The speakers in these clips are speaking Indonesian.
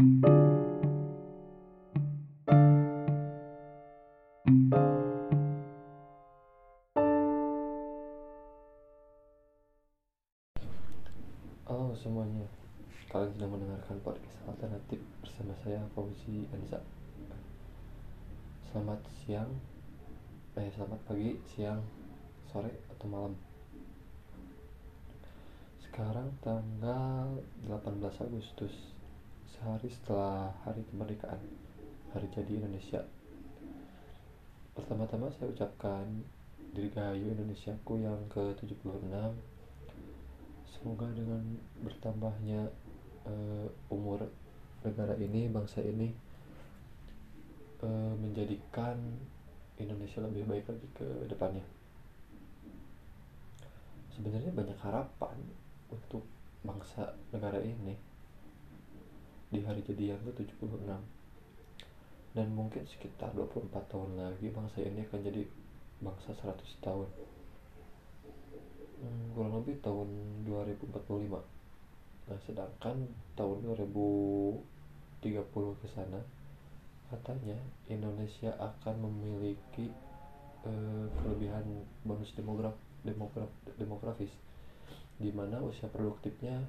Halo semuanya, kalian sedang mendengarkan podcast alternatif bersama saya Fauzi Anza. Selamat siang, eh selamat pagi, siang, sore atau malam. Sekarang tanggal 18 Agustus, sehari setelah Hari Kemerdekaan, Hari Jadi Indonesia. Pertama-tama saya ucapkan Dirgahayu Indonesiaku yang ke-76 semoga dengan bertambahnya uh, umur negara ini bangsa ini uh, menjadikan Indonesia lebih baik lagi ke depannya. Sebenarnya banyak harapan untuk bangsa negara ini di hari jadi yang ke-76. Dan mungkin sekitar 24 tahun lagi bangsa ini akan jadi bangsa 100 tahun. Hmm, kurang lebih tahun 2045 nah sedangkan tahun 2030 ke sana katanya Indonesia akan memiliki uh, kelebihan bonus demograf, demograf demografis di mana usia produktifnya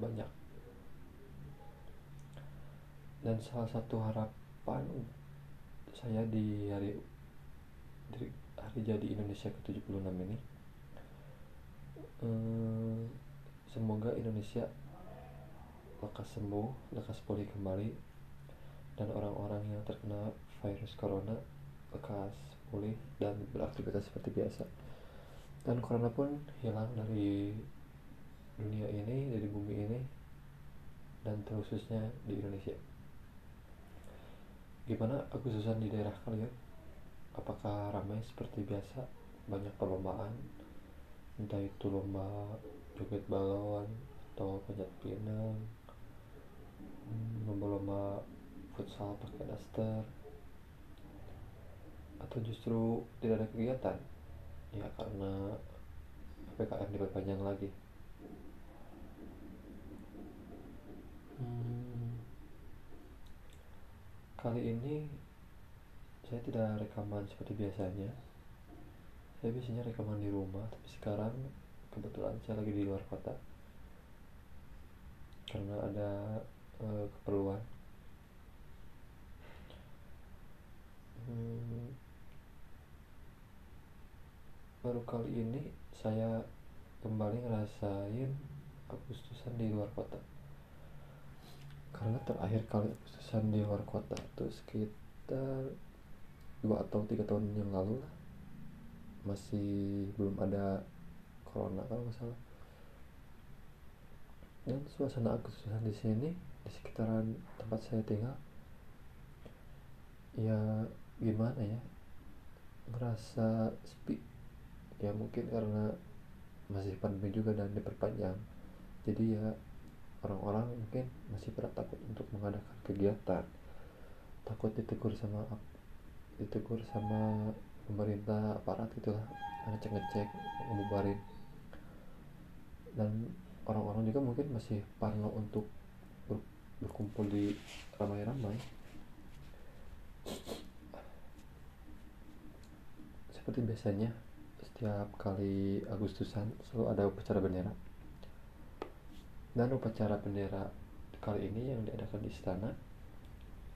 banyak dan salah satu harapan saya di hari di hari jadi Indonesia ke-76 ini hmm, semoga Indonesia lekas sembuh, lekas pulih kembali dan orang-orang yang terkena virus corona lekas pulih dan beraktivitas seperti biasa. Dan corona pun hilang dari dunia ini dari bumi ini dan terkhususnya di Indonesia gimana Agustusan di daerah kalian? Apakah ramai seperti biasa? Banyak perlombaan? Entah itu lomba joget balon atau panjat pinang hmm, lomba-lomba futsal pakai daster atau justru tidak ada kegiatan? Ya karena PPKM diperpanjang lagi kali ini saya tidak rekaman seperti biasanya. Saya biasanya rekaman di rumah tapi sekarang kebetulan saya lagi di luar kota. Karena ada uh, keperluan. Hmm, baru kali ini saya kembali ngerasain Agustusan di luar kota karena terakhir kali Agustusan di luar kota itu sekitar dua atau tiga tahun yang lalu lah. Masih belum ada corona kalau nggak salah. Dan suasana Agustusan di sini di sekitaran tempat saya tinggal ya gimana ya? Ngerasa sepi. Ya mungkin karena masih pandemi juga dan diperpanjang. Jadi ya orang-orang mungkin masih pada takut untuk mengadakan kegiatan. Takut ditegur sama ditegur sama pemerintah aparat gitulah ngecek ngecek ngebubarin. Dan orang-orang juga mungkin masih parno untuk ber, berkumpul di ramai-ramai. Seperti biasanya setiap kali Agustusan selalu ada upacara bendera dan upacara bendera kali ini yang diadakan di istana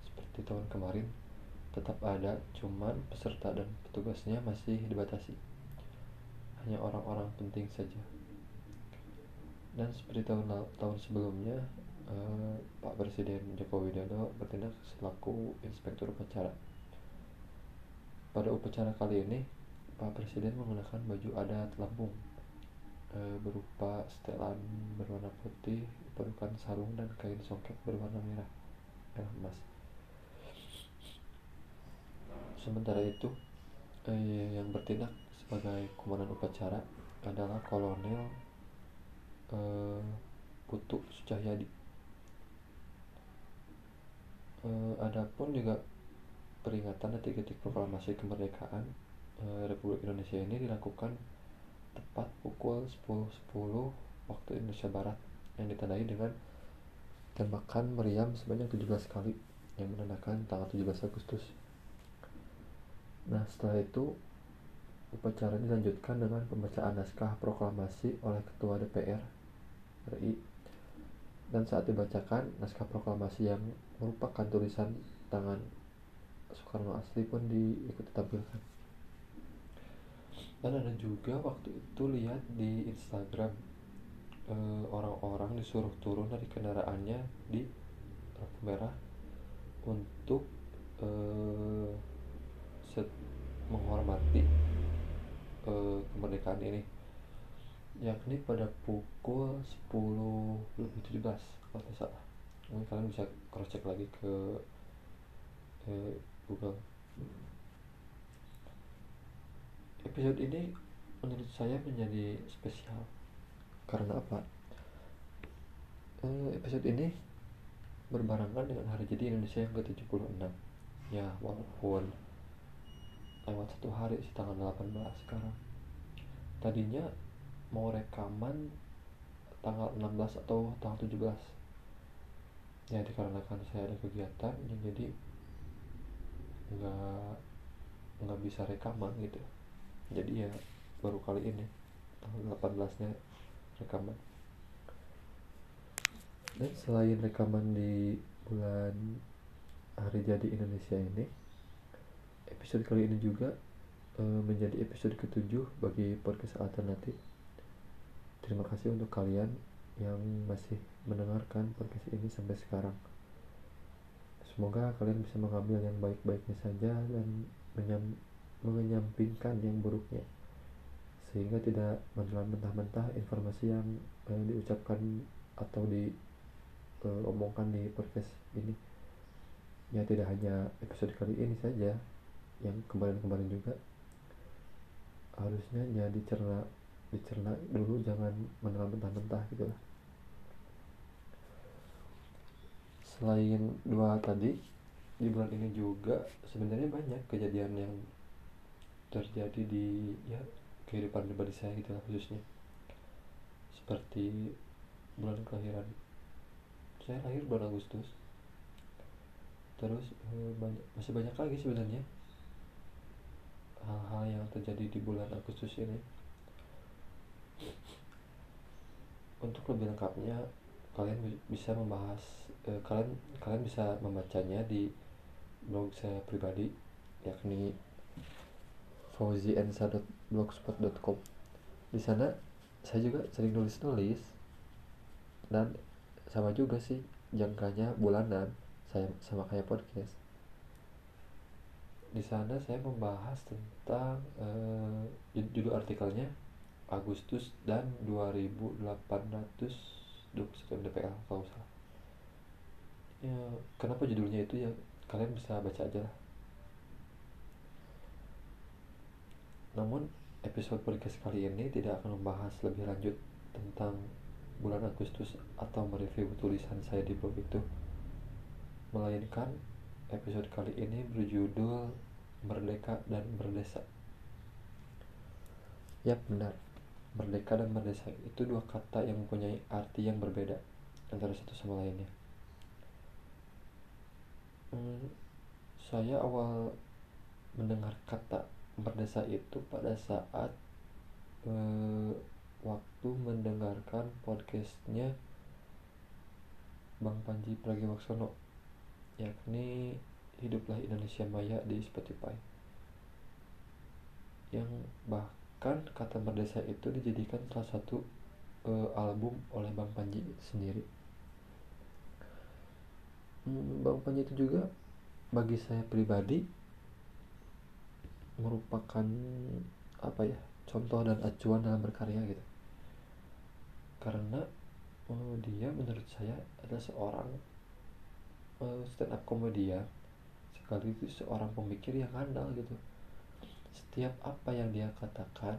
seperti tahun kemarin tetap ada cuman peserta dan petugasnya masih dibatasi. Hanya orang-orang penting saja. Dan seperti tahun tahun sebelumnya eh, Pak Presiden Joko Widodo bertindak selaku inspektur upacara. Pada upacara kali ini Pak Presiden menggunakan baju adat Lampung eh, berupa setelan berwarna putih padukan sarung dan kain songket berwarna merah. Merah emas sementara itu eh, yang bertindak sebagai komandan upacara adalah kolonel eh, Putu Sucahyadi. Eh, adapun juga peringatan detik-detik proklamasi kemerdekaan eh, Republik Indonesia ini dilakukan tepat pukul 10.10 .10 waktu Indonesia Barat yang ditandai dengan tembakan meriam sebanyak 17 kali yang menandakan tanggal 17 Agustus. Nah, setelah itu upacara dilanjutkan dengan pembacaan naskah proklamasi oleh Ketua DPR RI dan saat dibacakan naskah proklamasi yang merupakan tulisan tangan Soekarno asli pun diikut ditampilkan dan ada juga waktu itu lihat di Instagram eh, orang-orang disuruh turun dari kendaraannya di lampu merah untuk eh, set menghormati eh, kemerdekaan ini. Yakni pada pukul 10 lebih 17 kalau tidak salah. Mungkin kalian bisa cross check lagi ke eh, Google episode ini menurut saya menjadi spesial. Karena apa? Eh, episode ini berbarengan dengan hari jadi Indonesia yang ke-76 ya walaupun lewat satu hari sih tanggal 18 sekarang. Tadinya mau rekaman tanggal 16 atau tanggal 17 ya dikarenakan saya ada kegiatan jadi nggak nggak bisa rekaman gitu jadi ya baru kali ini tanggal 18 nya rekaman. Dan selain rekaman di bulan hari jadi Indonesia ini episode kali ini juga e, menjadi episode ketujuh bagi podcast alternatif. Terima kasih untuk kalian yang masih mendengarkan podcast ini sampai sekarang. Semoga kalian bisa mengambil yang baik-baiknya saja dan menyam, menyampingkan yang buruknya. Sehingga tidak menelan mentah-mentah informasi yang eh, diucapkan atau diomongkan di podcast ini. Ya tidak hanya episode kali ini saja yang kemarin-kemarin juga. Harusnya ya dicerna dicerna dulu jangan menelan mentah-mentah gitu lah. Selain dua tadi di bulan ini juga sebenarnya banyak kejadian yang terjadi di ya kehidupan pribadi saya gitu lah khususnya. Seperti bulan kelahiran. Saya lahir bulan Agustus. Terus eh, banyak, masih banyak lagi sebenarnya hal-hal yang terjadi di bulan Agustus ini. Untuk lebih lengkapnya kalian bisa membahas eh, kalian kalian bisa membacanya di blog saya pribadi yakni fauziensa.blogspot.com di sana saya juga sering nulis-nulis dan sama juga sih jangkanya bulanan saya sama kayak podcast. Di sana saya membahas tentang uh, judul artikelnya Agustus dan 2800 DPL kalau salah. Ya kenapa judulnya itu ya? Kalian bisa baca aja lah namun episode podcast kali ini tidak akan membahas lebih lanjut tentang bulan Agustus atau mereview tulisan saya di blog itu melainkan Episode kali ini berjudul Merdeka dan Berdesa. Ya benar, merdeka dan berdesa itu dua kata yang mempunyai arti yang berbeda antara satu sama lainnya. Hmm, saya awal mendengar kata berdesa itu pada saat eh, waktu mendengarkan podcastnya Bang Panji Pragiwaksono yakni Hiduplah Indonesia Maya di Spotify yang bahkan kata berdesa itu dijadikan salah satu uh, album oleh Bang Panji sendiri. Hmm, Bang Panji itu juga bagi saya pribadi merupakan apa ya contoh dan acuan dalam berkarya gitu. Karena uh, dia menurut saya adalah seorang uh, stand up komedian sekaligus seorang pemikir yang handal gitu. Setiap apa yang dia katakan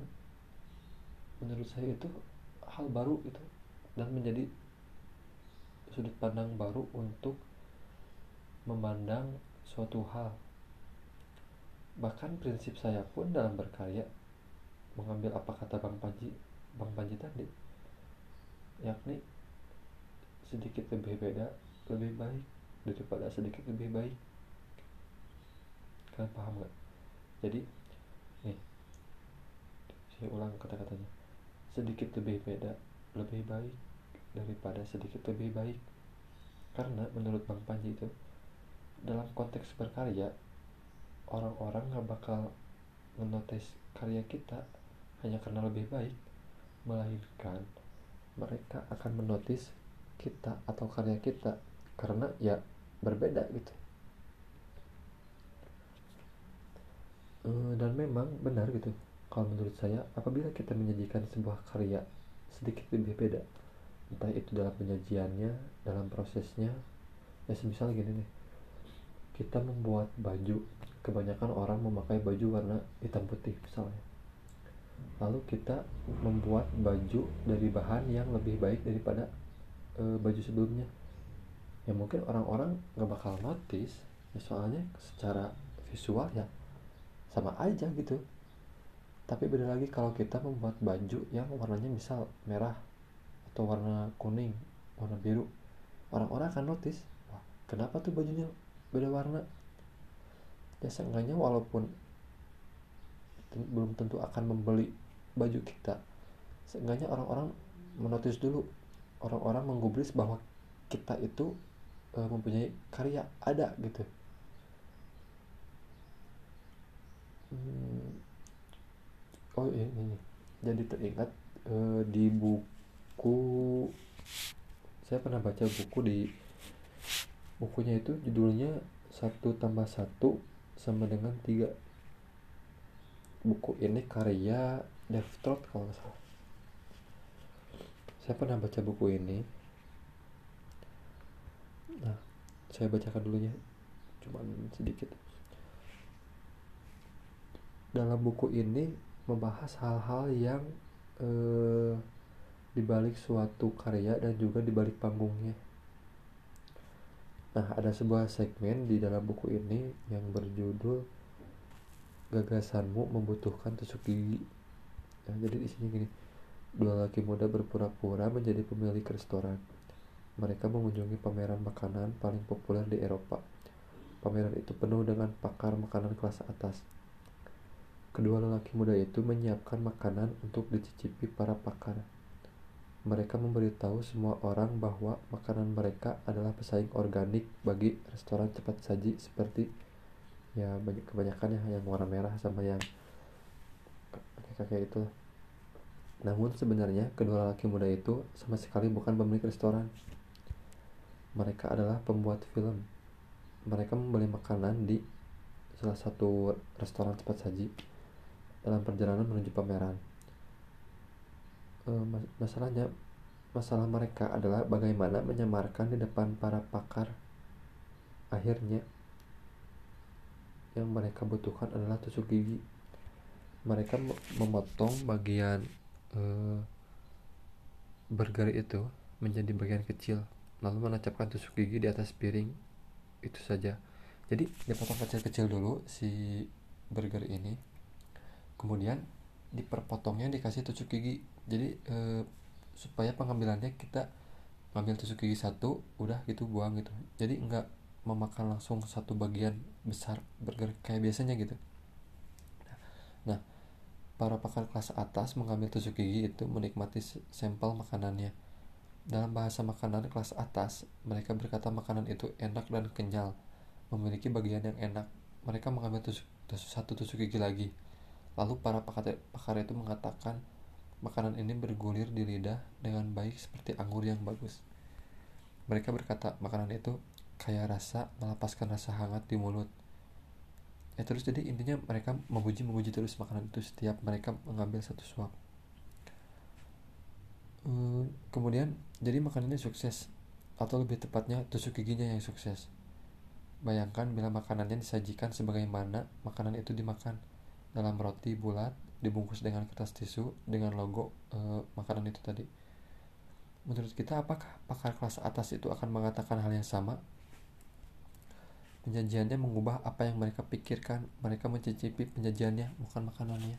menurut saya itu hal baru gitu dan menjadi sudut pandang baru untuk memandang suatu hal bahkan prinsip saya pun dalam berkarya mengambil apa kata Bang Panji Bang Panji tadi yakni sedikit lebih beda lebih baik daripada sedikit lebih baik. Kalian paham gak jadi nih saya ulang kata-katanya. Sedikit lebih beda lebih baik daripada sedikit lebih baik. Karena menurut Bang Panji itu dalam konteks berkarya orang-orang gak bakal menotis karya kita hanya karena lebih baik melainkan mereka akan menotis kita atau karya kita karena ya berbeda gitu. Eh, dan memang benar gitu kalau menurut saya apabila kita menyajikan sebuah karya sedikit lebih beda entah itu dalam penyajiannya dalam prosesnya ya semisal gini nih kita membuat baju kebanyakan orang memakai baju warna hitam putih misalnya. Lalu kita membuat baju dari bahan yang lebih baik daripada e, baju sebelumnya. Ya mungkin orang-orang nggak bakal notice ya soalnya secara visual ya sama aja gitu. Tapi beda lagi kalau kita membuat baju yang warnanya misal merah atau warna kuning warna biru. Orang-orang akan notice wah kenapa tuh bajunya beda warna ya seenggaknya walaupun belum tentu akan membeli baju kita seenggaknya orang-orang menotis dulu. Orang-orang menggubris bahwa kita itu uh, mempunyai karya ada gitu. Hmm, oh ini, ini. Jadi teringat uh, di buku saya pernah baca buku di bukunya itu judulnya satu tambah satu sama dengan tiga buku ini karya Dev kalau nggak salah. Saya pernah baca buku ini. Nah saya bacakan dulunya cuman sedikit. Dalam buku ini membahas hal-hal yang eh, dibalik suatu karya dan juga dibalik panggungnya. Nah, ada sebuah segmen di dalam buku ini yang berjudul gagasanmu membutuhkan tusuk gigi. Nah, jadi di sini gini, dua laki muda berpura-pura menjadi pemilik restoran. Mereka mengunjungi pameran makanan paling populer di Eropa. Pameran itu penuh dengan pakar makanan kelas atas Kedua lelaki muda itu menyiapkan makanan untuk dicicipi para pakar. Mereka memberitahu semua orang bahwa makanan mereka adalah pesaing organik bagi restoran cepat saji seperti ya banyak kebanyakan ya yang warna merah sama yang kayak itu. Namun sebenarnya kedua lelaki muda itu sama sekali bukan pemilik restoran. Mereka adalah pembuat film. Mereka membeli makanan di salah satu restoran cepat saji dalam perjalanan menuju pameran. E, masalahnya, masalah mereka adalah bagaimana menyamarkan di depan para pakar. Akhirnya, yang mereka butuhkan adalah tusuk gigi. Mereka memotong bagian e, burger itu menjadi bagian kecil, lalu menancapkan tusuk gigi di atas piring. Itu saja. Jadi dipotong kecil-kecil dulu si burger ini kemudian diperpotongnya dikasih tusuk gigi. Jadi e, supaya pengambilannya kita ngambil tusuk gigi satu udah gitu buang gitu. Jadi nggak memakan langsung satu bagian besar burger kayak biasanya gitu. Nah para pakar kelas atas mengambil tusuk gigi itu menikmati sampel makanannya. Dalam bahasa makanan kelas atas mereka berkata makanan itu enak dan kenyal memiliki bagian yang enak. Mereka mengambil tusuk, tusuk satu tusuk gigi lagi Lalu para pakar, itu mengatakan makanan ini bergulir di lidah dengan baik seperti anggur yang bagus. Mereka berkata makanan itu kaya rasa melepaskan rasa hangat di mulut. Ya terus jadi intinya mereka memuji-memuji terus makanan itu setiap mereka mengambil satu suap. Hmm, kemudian jadi makanannya sukses atau lebih tepatnya tusuk giginya yang sukses. Bayangkan bila makanannya disajikan sebagaimana makanan itu dimakan dalam roti bulat dibungkus dengan kertas tisu dengan logo e, makanan itu tadi. Menurut kita apakah pakar kelas atas itu akan mengatakan hal yang sama? Penyajiannya mengubah apa yang mereka pikirkan. Mereka mencicipi penyajiannya bukan makanannya.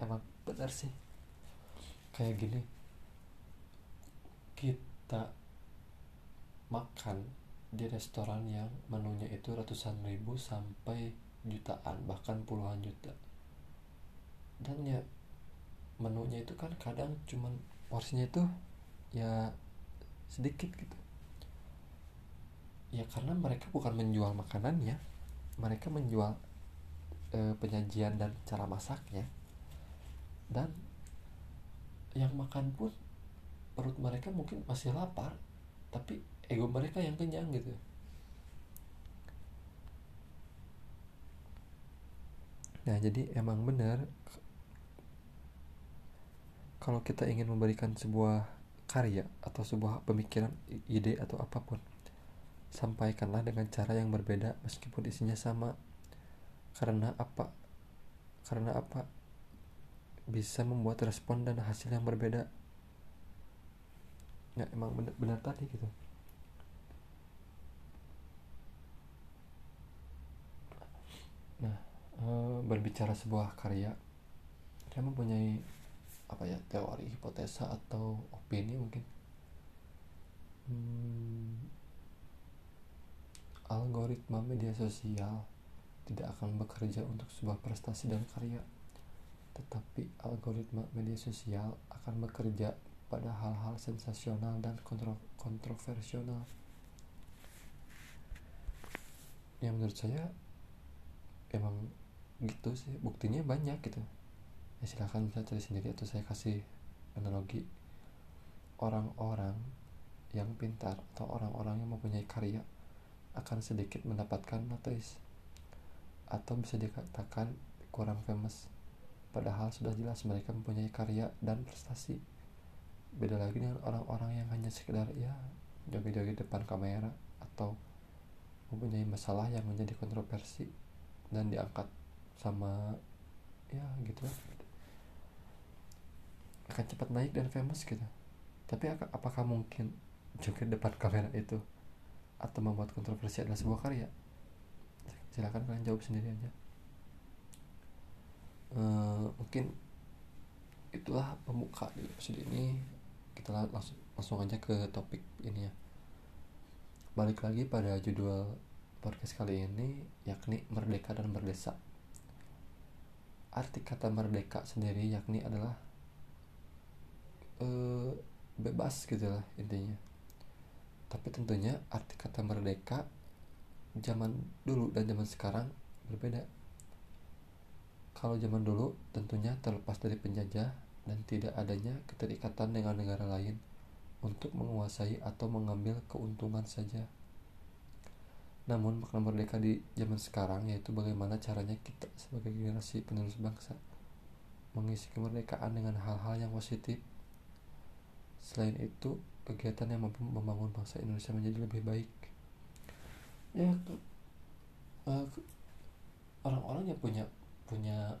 Emang benar sih. Kayak gini. Kita makan di restoran yang menunya itu ratusan ribu sampai jutaan bahkan puluhan juta. Dan ya menunya itu kan kadang cuman porsinya itu ya sedikit gitu. Ya karena mereka bukan menjual makanannya mereka menjual e, penyajian dan cara masaknya. Dan yang makan pun perut mereka mungkin masih lapar tapi ego mereka yang kenyang gitu nah jadi emang benar kalau kita ingin memberikan sebuah karya atau sebuah pemikiran ide atau apa pun sampaikanlah dengan cara yang berbeda meskipun isinya sama. Karena apa? Karena apa? Bisa membuat respon dan hasil yang berbeda. Ya emang benar, benar tadi gitu. Nah berbicara sebuah karya dia mempunyai apa ya teori hipotesa atau opini mungkin. Hmm, algoritma media sosial tidak akan bekerja untuk sebuah prestasi dan karya tetapi algoritma media sosial akan bekerja pada hal-hal sensasional dan kontro kontroversial. Yang menurut saya emang gitu sih buktinya banyak gitu. Ya silahkan saya cari sendiri atau saya kasih analogi orang-orang yang pintar atau orang-orang yang mempunyai karya akan sedikit mendapatkan notice atau bisa dikatakan kurang famous. Padahal sudah jelas mereka mempunyai karya dan prestasi. Beda lagi dengan orang-orang yang hanya sekedar ya joget-joget depan kamera atau mempunyai masalah yang menjadi kontroversi dan diangkat sama ya gitu. Akan cepat naik dan famous gitu. Tapi apakah mungkin juga depan kamera itu atau membuat kontroversi adalah sebuah karya? Silakan kalian jawab sendiri aja. Uh, mungkin itulah pembuka di episode ini. Kita langsung langsung aja ke topik ini ya. Balik lagi pada judul podcast kali ini yakni merdeka dan berdesa arti kata merdeka sendiri yakni adalah uh, bebas gitu lah intinya tapi tentunya arti kata merdeka zaman dulu dan zaman sekarang berbeda kalau zaman dulu tentunya terlepas dari penjajah dan tidak adanya keterikatan dengan negara lain untuk menguasai atau mengambil keuntungan saja. Namun makna merdeka di zaman sekarang yaitu bagaimana caranya kita sebagai generasi penerus bangsa mengisi kemerdekaan dengan hal-hal yang positif Selain itu, kegiatan yang mampu membangun bangsa Indonesia menjadi lebih baik. Ya, uh, orang-orang yang punya punya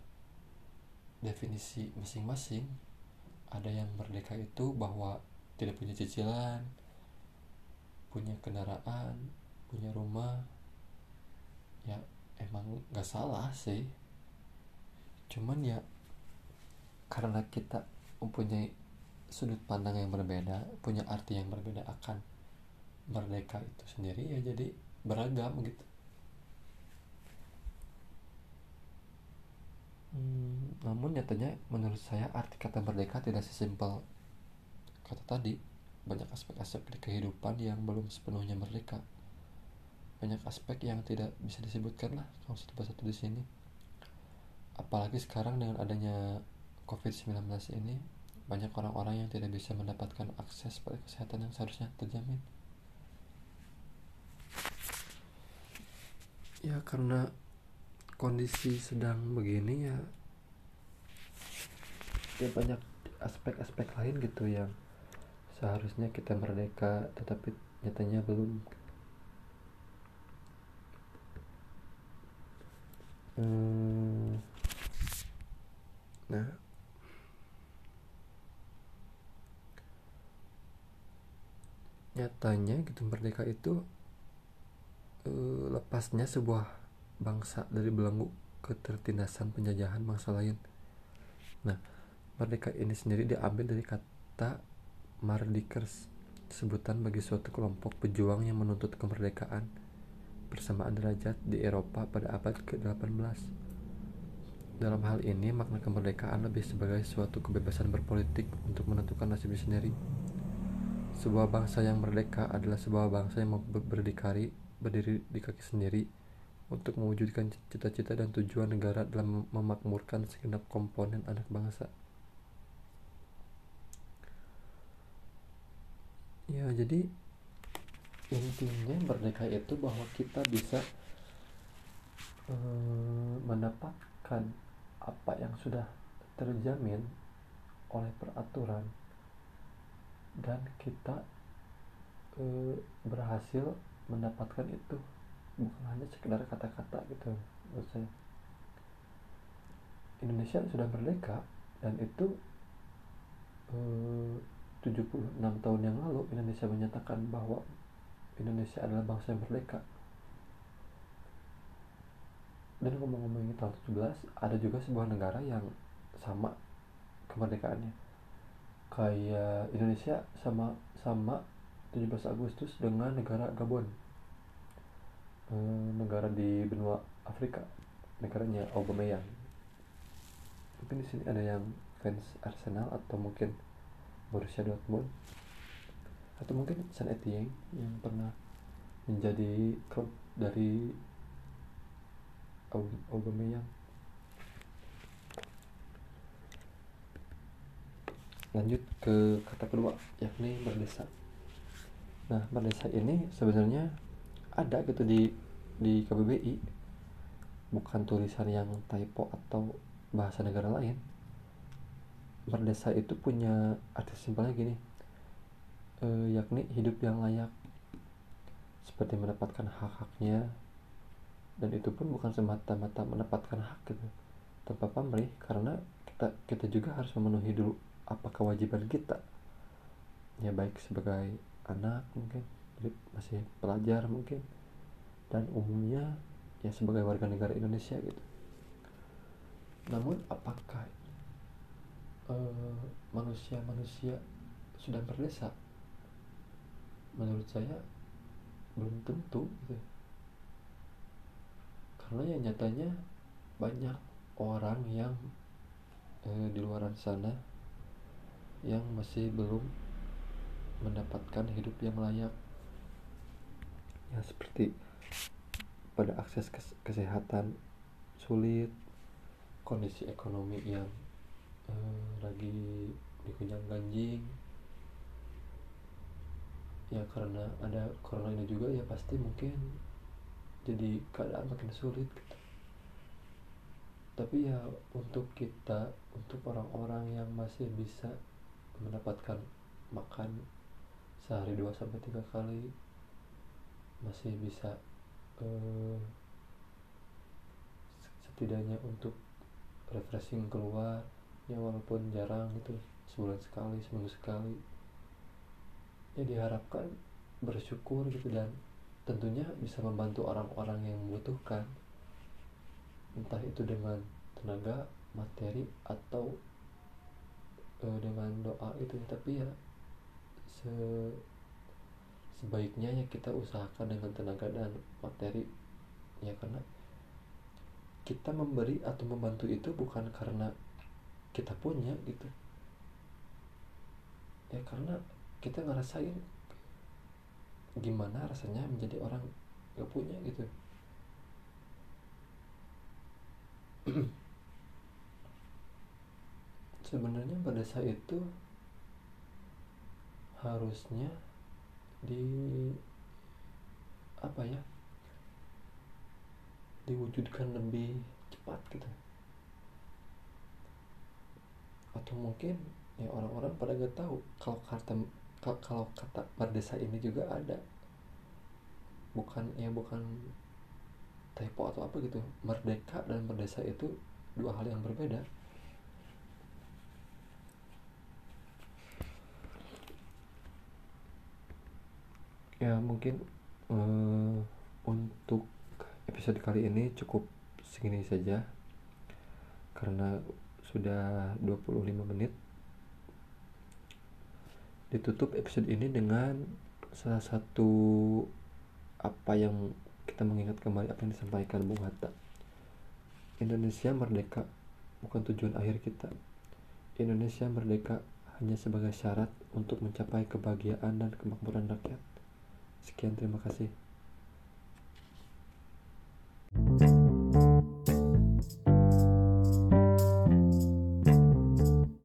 definisi masing-masing. Ada yang merdeka itu bahwa tidak punya cicilan, punya kendaraan, punya rumah. Ya, emang gak salah sih. Cuman ya karena kita mempunyai sudut pandang yang berbeda punya arti yang berbeda akan merdeka itu sendiri ya jadi beragam gitu hmm, namun nyatanya menurut saya arti kata merdeka tidak sesimpel kata tadi banyak aspek-aspek di kehidupan yang belum sepenuhnya merdeka banyak aspek yang tidak bisa disebutkan lah kalau satu persatu di sini apalagi sekarang dengan adanya COVID-19 ini banyak orang-orang yang tidak bisa mendapatkan akses pada kesehatan yang seharusnya terjamin. Ya karena kondisi sedang begini ya ya banyak aspek-aspek lain gitu yang seharusnya kita merdeka tetapi nyatanya belum hmm. nah nyatanya gitu merdeka itu uh, lepasnya sebuah bangsa dari belenggu ketertindasan penjajahan bangsa lain. Nah, merdeka ini sendiri diambil dari kata mardikers sebutan bagi suatu kelompok pejuang yang menuntut kemerdekaan persamaan derajat di Eropa pada abad ke-18. Dalam hal ini, makna kemerdekaan lebih sebagai suatu kebebasan berpolitik untuk menentukan nasibnya sendiri. Sebuah bangsa yang merdeka adalah sebuah bangsa yang berdikari, berdiri di kaki sendiri untuk mewujudkan cita-cita dan tujuan negara dalam memakmurkan segenap komponen anak bangsa. Ya, jadi intinya merdeka itu bahwa kita bisa uh, mendapatkan apa yang sudah terjamin oleh peraturan. Dan kita uh, berhasil mendapatkan itu. Bukan hanya sekedar kata-kata gitu saya. Indonesia sudah merdeka dan itu eh, 76 tahun yang lalu Indonesia menyatakan bahwa Indonesia adalah bangsa yang merdeka. Dan ngomong-ngomong tahun 17 ada juga sebuah negara yang sama kemerdekaannya. Kayak Indonesia sama sama 17 Agustus dengan negara Gabon. E, negara di benua Afrika negaranya Aubameyang. Mungkin di sini ada yang fans Arsenal atau mungkin Borussia Dortmund atau mungkin San Etienne yang pernah menjadi klub dari Aubameyang. Lanjut ke kata kedua yakni berdesa. Nah berdesa ini sebenarnya ada gitu di di KBBI bukan tulisan yang typo atau bahasa negara lain. Berdesa itu punya arti simpelnya gini eh, yakni hidup yang layak. Seperti mendapatkan hak-haknya. Dan itu pun bukan semata-mata mendapatkan hak gitu. Tanpa pamrih karena kita kita juga harus memenuhi dulu apa kewajiban kita. Ya baik sebagai anak mungkin masih pelajar mungkin. Dan umumnya ya sebagai warga negara Indonesia gitu. Namun apakah manusia-manusia uh, sudah berdesa menurut saya belum tentu gitu. Karena ya nyatanya banyak orang yang eh, di luar sana yang masih belum mendapatkan hidup yang layak. Ya seperti pada akses kes kesehatan sulit kondisi ekonomi yang eh, lagi dikenyang ganjing ya karena ada corona ini juga ya pasti mungkin jadi keadaan makin sulit gitu. Tapi ya untuk kita untuk orang-orang yang masih bisa mendapatkan makan sehari dua sampai tiga kali masih bisa eh, setidaknya untuk refreshing keluar ya walaupun jarang itu sebulan sekali seminggu sekali ya diharapkan bersyukur gitu dan tentunya bisa membantu orang-orang yang membutuhkan. Entah itu dengan tenaga materi atau e, dengan doa itu tapi ya se sebaiknya ya kita usahakan dengan tenaga dan materi. Ya karena kita memberi atau membantu itu bukan karena kita punya gitu. Ya karena kita ngerasain gimana rasanya menjadi orang gak punya gitu. Sebenarnya pada saat itu harusnya di apa ya diwujudkan lebih cepat gitu. Atau mungkin ya orang-orang pada gak tahu kalau kata kalau kata perdesa ini juga ada. Bukan ya bukan typo atau apa gitu. Merdeka dan perdesa itu dua hal yang berbeda. Ya mungkin uh, untuk episode kali ini cukup segini saja. Karena sudah 25 menit ditutup episode ini dengan salah satu apa yang kita mengingat kembali apa yang disampaikan Bung Hatta. Indonesia merdeka bukan tujuan akhir kita. Indonesia merdeka hanya sebagai syarat untuk mencapai kebahagiaan dan kemakmuran rakyat. Sekian terima kasih. thank you